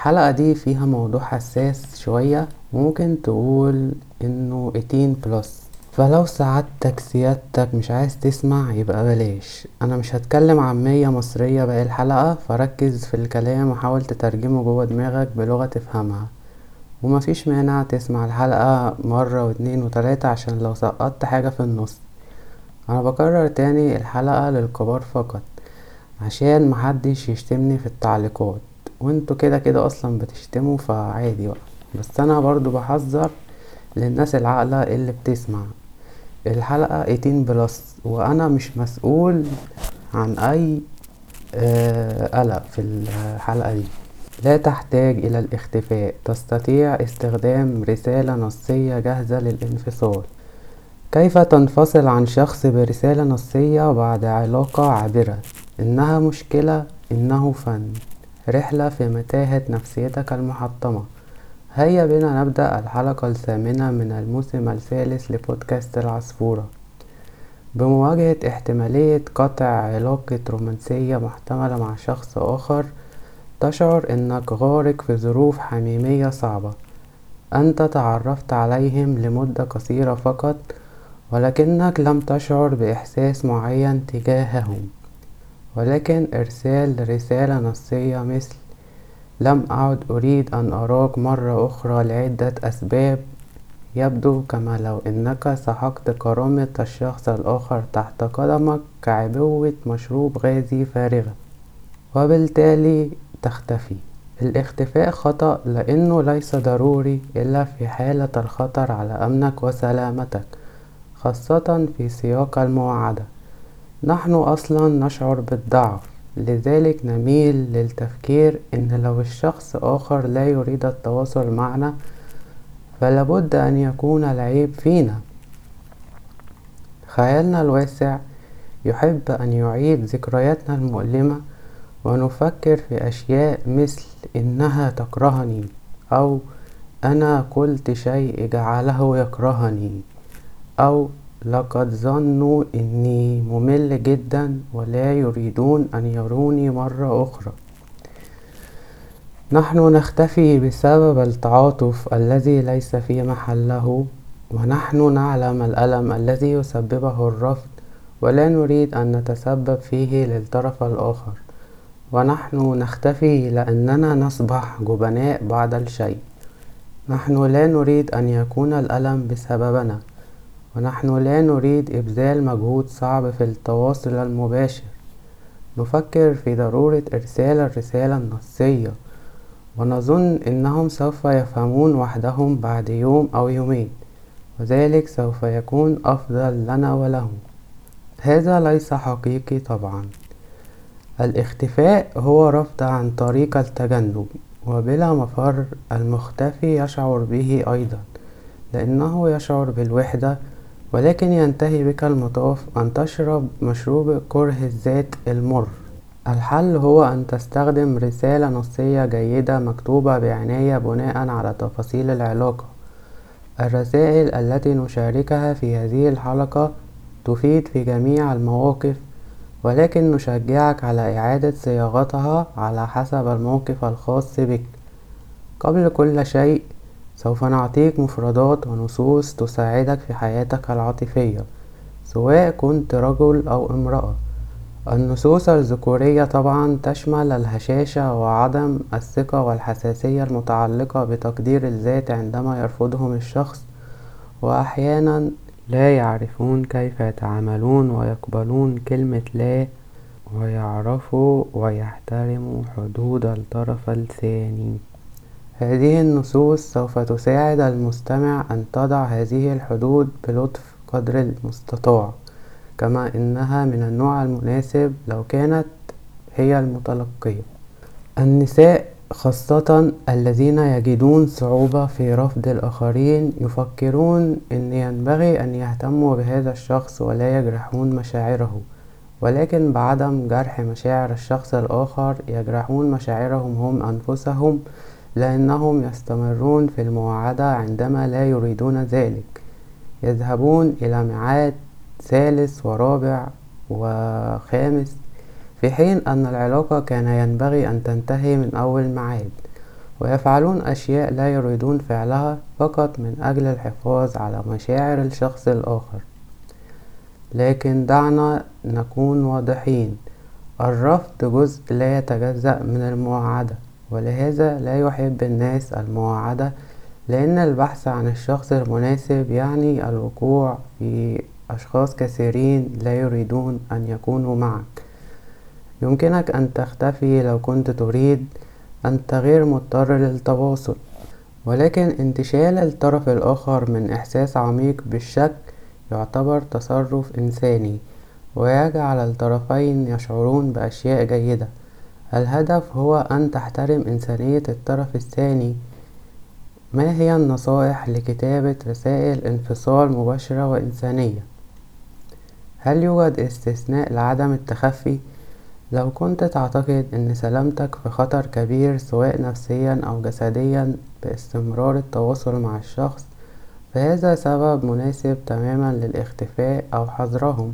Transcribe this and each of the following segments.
الحلقة دي فيها موضوع حساس شوية ممكن تقول إنه 18 بلس فلو سعادتك سيادتك مش عايز تسمع يبقى بلاش. أنا مش هتكلم عامية مصرية باقي الحلقة فركز في الكلام وحاول تترجمه جوه دماغك بلغة تفهمها. ومفيش مانع تسمع الحلقة مرة واتنين وتلاتة عشان لو سقطت حاجة في النص. أنا بكرر تاني الحلقة للكبار فقط عشان محدش يشتمني في التعليقات. وانتوا كده كده أصلا بتشتموا فعادي بقى. بس أنا برضو بحذر للناس العاقلة اللي بتسمع الحلقة 18 بلس وأنا مش مسؤول عن أي آه، قلق في الحلقة دي. لا تحتاج إلى الاختفاء. تستطيع استخدام رسالة نصية جاهزة للانفصال. كيف تنفصل عن شخص برسالة نصية بعد علاقة عابرة؟ إنها مشكلة إنه فن. رحلة في متاهة نفسيتك المحطمة. هيا بنا نبدأ الحلقة الثامنة من الموسم الثالث لبودكاست العصفورة. بمواجهة احتمالية قطع علاقة رومانسية محتملة مع شخص آخر تشعر إنك غارق في ظروف حميمية صعبة. أنت تعرفت عليهم لمدة قصيرة فقط ولكنك لم تشعر بإحساس معين تجاههم. ولكن إرسال رسالة نصية مثل لم أعد أريد أن أراك مرة أخرى لعدة أسباب يبدو كما لو أنك سحقت كرامة الشخص الآخر تحت قدمك كعبوة مشروب غازي فارغة. وبالتالي تختفي. الاختفاء خطأ لأنه ليس ضروري إلا في حالة الخطر على أمنك وسلامتك خاصة في سياق المواعدة نحن أصلا نشعر بالضعف لذلك نميل للتفكير إن لو الشخص آخر لا يريد التواصل معنا فلابد أن يكون العيب فينا. خيالنا الواسع يحب أن يعيد ذكرياتنا المؤلمة ونفكر في أشياء مثل إنها تكرهني أو أنا قلت شيء جعله يكرهني أو لقد ظنوا إني ممل جدا ولا يريدون أن يروني مرة أخرى. نحن نختفي بسبب التعاطف الذي ليس في محله ونحن نعلم الألم الذي يسببه الرفض ولا نريد أن نتسبب فيه للطرف الآخر. ونحن نختفي لأننا نصبح جبناء بعض الشيء. نحن لا نريد أن يكون الألم بسببنا. ونحن لا نريد إبذال مجهود صعب في التواصل المباشر. نفكر في ضرورة إرسال الرسالة النصية ونظن إنهم سوف يفهمون وحدهم بعد يوم أو يومين وذلك سوف يكون أفضل لنا ولهم. هذا ليس حقيقي طبعا. الاختفاء هو رفض عن طريق التجنب وبلا مفر المختفي يشعر به أيضا لأنه يشعر بالوحدة ولكن ينتهي بك المطاف أن تشرب مشروب كره الذات المر. الحل هو أن تستخدم رسالة نصية جيدة مكتوبة بعناية بناء على تفاصيل العلاقة. الرسائل التي نشاركها في هذه الحلقة تفيد في جميع المواقف ولكن نشجعك على إعادة صياغتها على حسب الموقف الخاص بك. قبل كل شيء سوف نعطيك مفردات ونصوص تساعدك في حياتك العاطفية سواء كنت رجل أو امرأة. النصوص الذكورية طبعا تشمل الهشاشة وعدم الثقة والحساسية المتعلقة بتقدير الذات عندما يرفضهم الشخص وأحيانا لا يعرفون كيف يتعاملون ويقبلون كلمة لا ويعرفوا ويحترموا حدود الطرف الثاني. هذه النصوص سوف تساعد المستمع أن تضع هذه الحدود بلطف قدر المستطاع كما إنها من النوع المناسب لو كانت هي المتلقية. النساء خاصة الذين يجدون صعوبة في رفض الآخرين يفكرون أن ينبغي أن يهتموا بهذا الشخص ولا يجرحون مشاعره ولكن بعدم جرح مشاعر الشخص الآخر يجرحون مشاعرهم هم أنفسهم لأنهم يستمرون في المواعدة عندما لا يريدون ذلك. يذهبون إلى ميعاد ثالث ورابع وخامس في حين أن العلاقة كان ينبغي أن تنتهي من أول ميعاد ويفعلون أشياء لا يريدون فعلها فقط من أجل الحفاظ على مشاعر الشخص الآخر. لكن دعنا نكون واضحين الرفض جزء لا يتجزأ من المواعدة ولهذا لا يحب الناس المواعدة لأن البحث عن الشخص المناسب يعني الوقوع في أشخاص كثيرين لا يريدون أن يكونوا معك. يمكنك أن تختفي لو كنت تريد أنت غير مضطر للتواصل ولكن انتشال الطرف الآخر من إحساس عميق بالشك يعتبر تصرف إنساني ويجعل الطرفين يشعرون بأشياء جيدة. الهدف هو أن تحترم إنسانية الطرف الثاني. ما هي النصائح لكتابة رسائل انفصال مباشرة وإنسانية؟ هل يوجد استثناء لعدم التخفي؟ لو كنت تعتقد أن سلامتك في خطر كبير سواء نفسيا أو جسديا باستمرار التواصل مع الشخص فهذا سبب مناسب تماما للاختفاء أو حظرهم.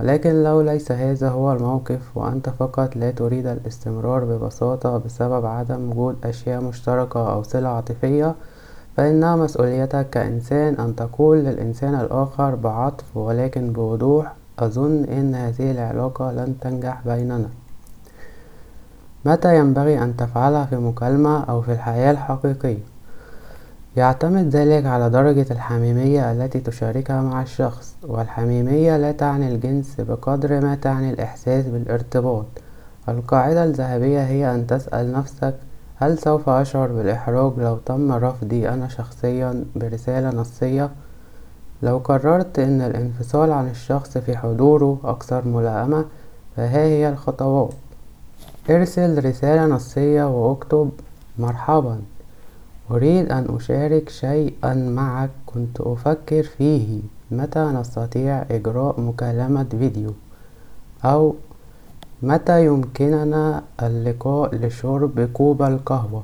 ولكن لو ليس هذا هو الموقف وأنت فقط لا تريد الاستمرار ببساطة بسبب عدم وجود أشياء مشتركة أو صلة عاطفية فإنها مسؤوليتك كإنسان أن تقول للإنسان الآخر بعطف ولكن بوضوح أظن أن هذه العلاقة لن تنجح بيننا. متى ينبغي أن تفعلها في مكالمة أو في الحياة الحقيقية؟ يعتمد ذلك على درجة الحميمية التي تشاركها مع الشخص والحميمية لا تعني الجنس بقدر ما تعني الإحساس بالارتباط. القاعدة الذهبية هي أن تسأل نفسك هل سوف أشعر بالإحراج لو تم رفضي أنا شخصيا برسالة نصية؟ لو قررت أن الانفصال عن الشخص في حضوره أكثر ملائمة فها هي الخطوات. ارسل رسالة نصية واكتب مرحبا. أريد أن أشارك شيئا معك كنت أفكر فيه. متى نستطيع إجراء مكالمة فيديو؟ أو متى يمكننا اللقاء لشرب كوب القهوة؟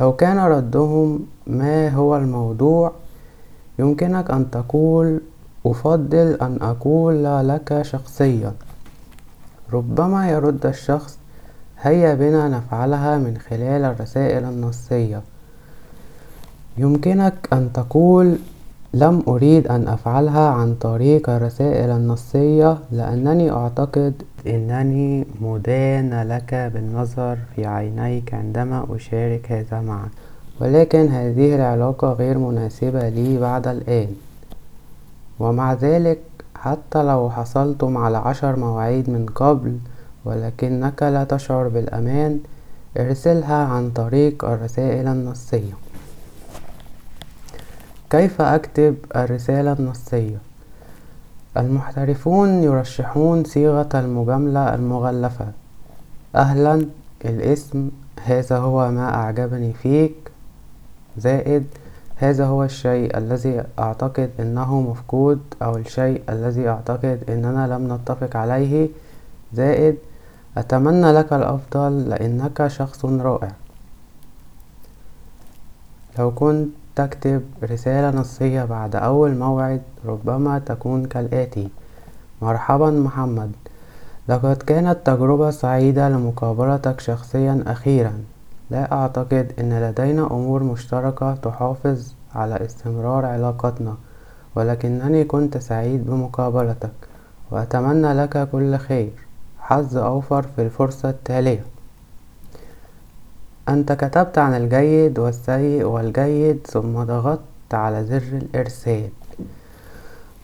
لو كان ردهم ما هو الموضوع يمكنك أن تقول أفضل أن أقول لك شخصيا. ربما يرد الشخص هيا بنا نفعلها من خلال الرسائل النصية. يمكنك أن تقول لم أريد أن أفعلها عن طريق الرسائل النصية لأنني أعتقد أنني مدان لك بالنظر في عينيك عندما أشارك هذا معك. ولكن هذه العلاقة غير مناسبة لي بعد الآن. ومع ذلك حتى لو حصلتم على عشر مواعيد من قبل ولكنك لا تشعر بالأمان ارسلها عن طريق الرسائل النصية. كيف أكتب الرسالة النصية؟ المحترفون يرشحون صيغة المجاملة المغلفة. أهلا الاسم هذا هو ما أعجبني فيك. زائد هذا هو الشيء الذي أعتقد أنه مفقود أو الشيء الذي أعتقد أننا لم نتفق عليه. زائد أتمنى لك الأفضل لأنك شخص رائع. لو كنت تكتب رسالة نصية بعد أول موعد ربما تكون كالآتي. مرحبا محمد. لقد كانت تجربة سعيدة لمقابلتك شخصيا أخيرا. لا أعتقد أن لدينا أمور مشتركة تحافظ على استمرار علاقتنا ولكنني كنت سعيد بمقابلتك وأتمنى لك كل خير. حظ أوفر في الفرصة التالية. أنت كتبت عن الجيد والسيء والجيد ثم ضغطت على زر الإرسال.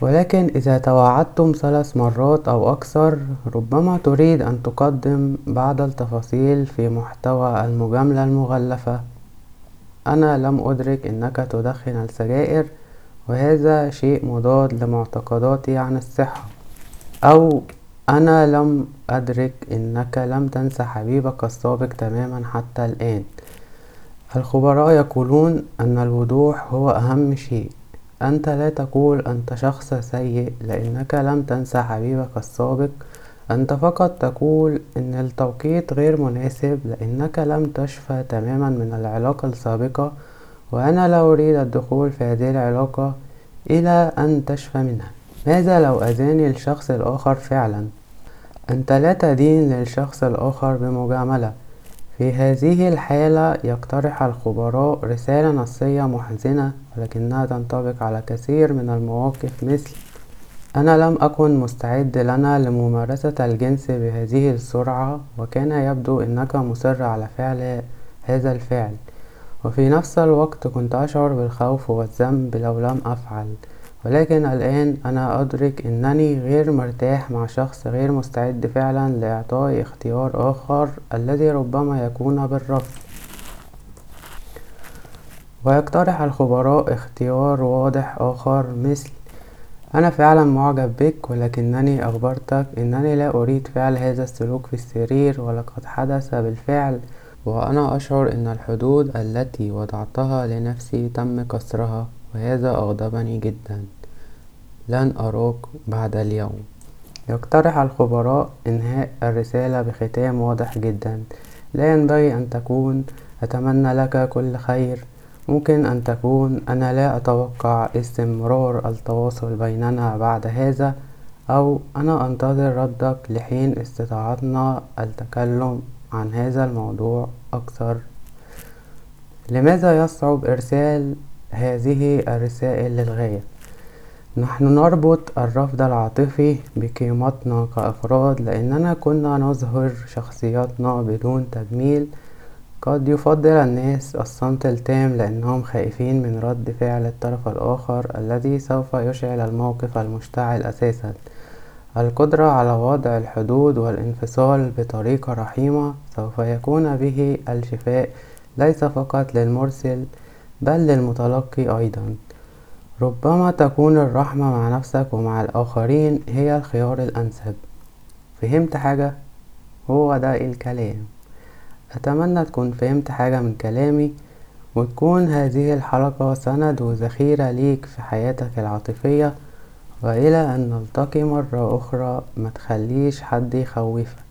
ولكن إذا توعدتم ثلاث مرات أو أكثر ربما تريد أن تقدم بعض التفاصيل في محتوى المجاملة المغلفة. أنا لم أدرك أنك تدخن السجائر وهذا شيء مضاد لمعتقداتي عن الصحة. أو أنا لم أدرك أنك لم تنس حبيبك السابق تماما حتى الآن. الخبراء يقولون أن الوضوح هو أهم شيء. أنت لا تقول أنت شخص سيء لأنك لم تنس حبيبك السابق. أنت فقط تقول أن التوقيت غير مناسب لأنك لم تشفى تماما من العلاقة السابقة. وأنا لا أريد الدخول في هذه العلاقة إلى أن تشفى منها. ماذا لو أذاني الشخص الآخر فعلا؟ أنت لا تدين للشخص الآخر بمجاملة. في هذه الحالة يقترح الخبراء رسالة نصية محزنة ولكنها تنطبق على كثير من المواقف مثل أنا لم أكن مستعد لنا لممارسة الجنس بهذه السرعة وكان يبدو أنك مصر على فعل هذا الفعل. وفي نفس الوقت كنت أشعر بالخوف والذنب لو لم أفعل. ولكن الآن أنا أدرك أنني غير مرتاح مع شخص غير مستعد فعلا لإعطائي اختيار آخر الذي ربما يكون بالرفض. ويقترح الخبراء اختيار واضح آخر مثل أنا فعلا معجب بك ولكنني أخبرتك أنني لا أريد فعل هذا السلوك في السرير ولقد حدث بالفعل وأنا أشعر أن الحدود التي وضعتها لنفسي تم كسرها وهذا أغضبني جدا. لن أراك بعد اليوم. يقترح الخبراء إنهاء الرسالة بختام واضح جدا. لا ينبغي أن تكون أتمنى لك كل خير. ممكن أن تكون أنا لا أتوقع استمرار التواصل بيننا بعد هذا أو أنا أنتظر ردك لحين استطاعتنا التكلم عن هذا الموضوع أكثر. لماذا يصعب إرسال هذه الرسائل للغاية؟ نحن نربط الرفض العاطفي بقيمتنا كأفراد لأننا كنا نظهر شخصياتنا بدون تجميل. قد يفضل الناس الصمت التام لأنهم خائفين من رد فعل الطرف الآخر الذي سوف يشعل الموقف المشتعل أساسا. القدرة على وضع الحدود والانفصال بطريقة رحيمة سوف يكون به الشفاء ليس فقط للمرسل بل للمتلقي أيضا. ربما تكون الرحمة مع نفسك ومع الآخرين هي الخيار الأنسب. فهمت حاجة؟ هو ده الكلام. أتمنى تكون فهمت حاجة من كلامي وتكون هذه الحلقة سند وذخيرة ليك في حياتك العاطفية وإلى أن نلتقي مرة أخرى. متخليش حد يخوفك.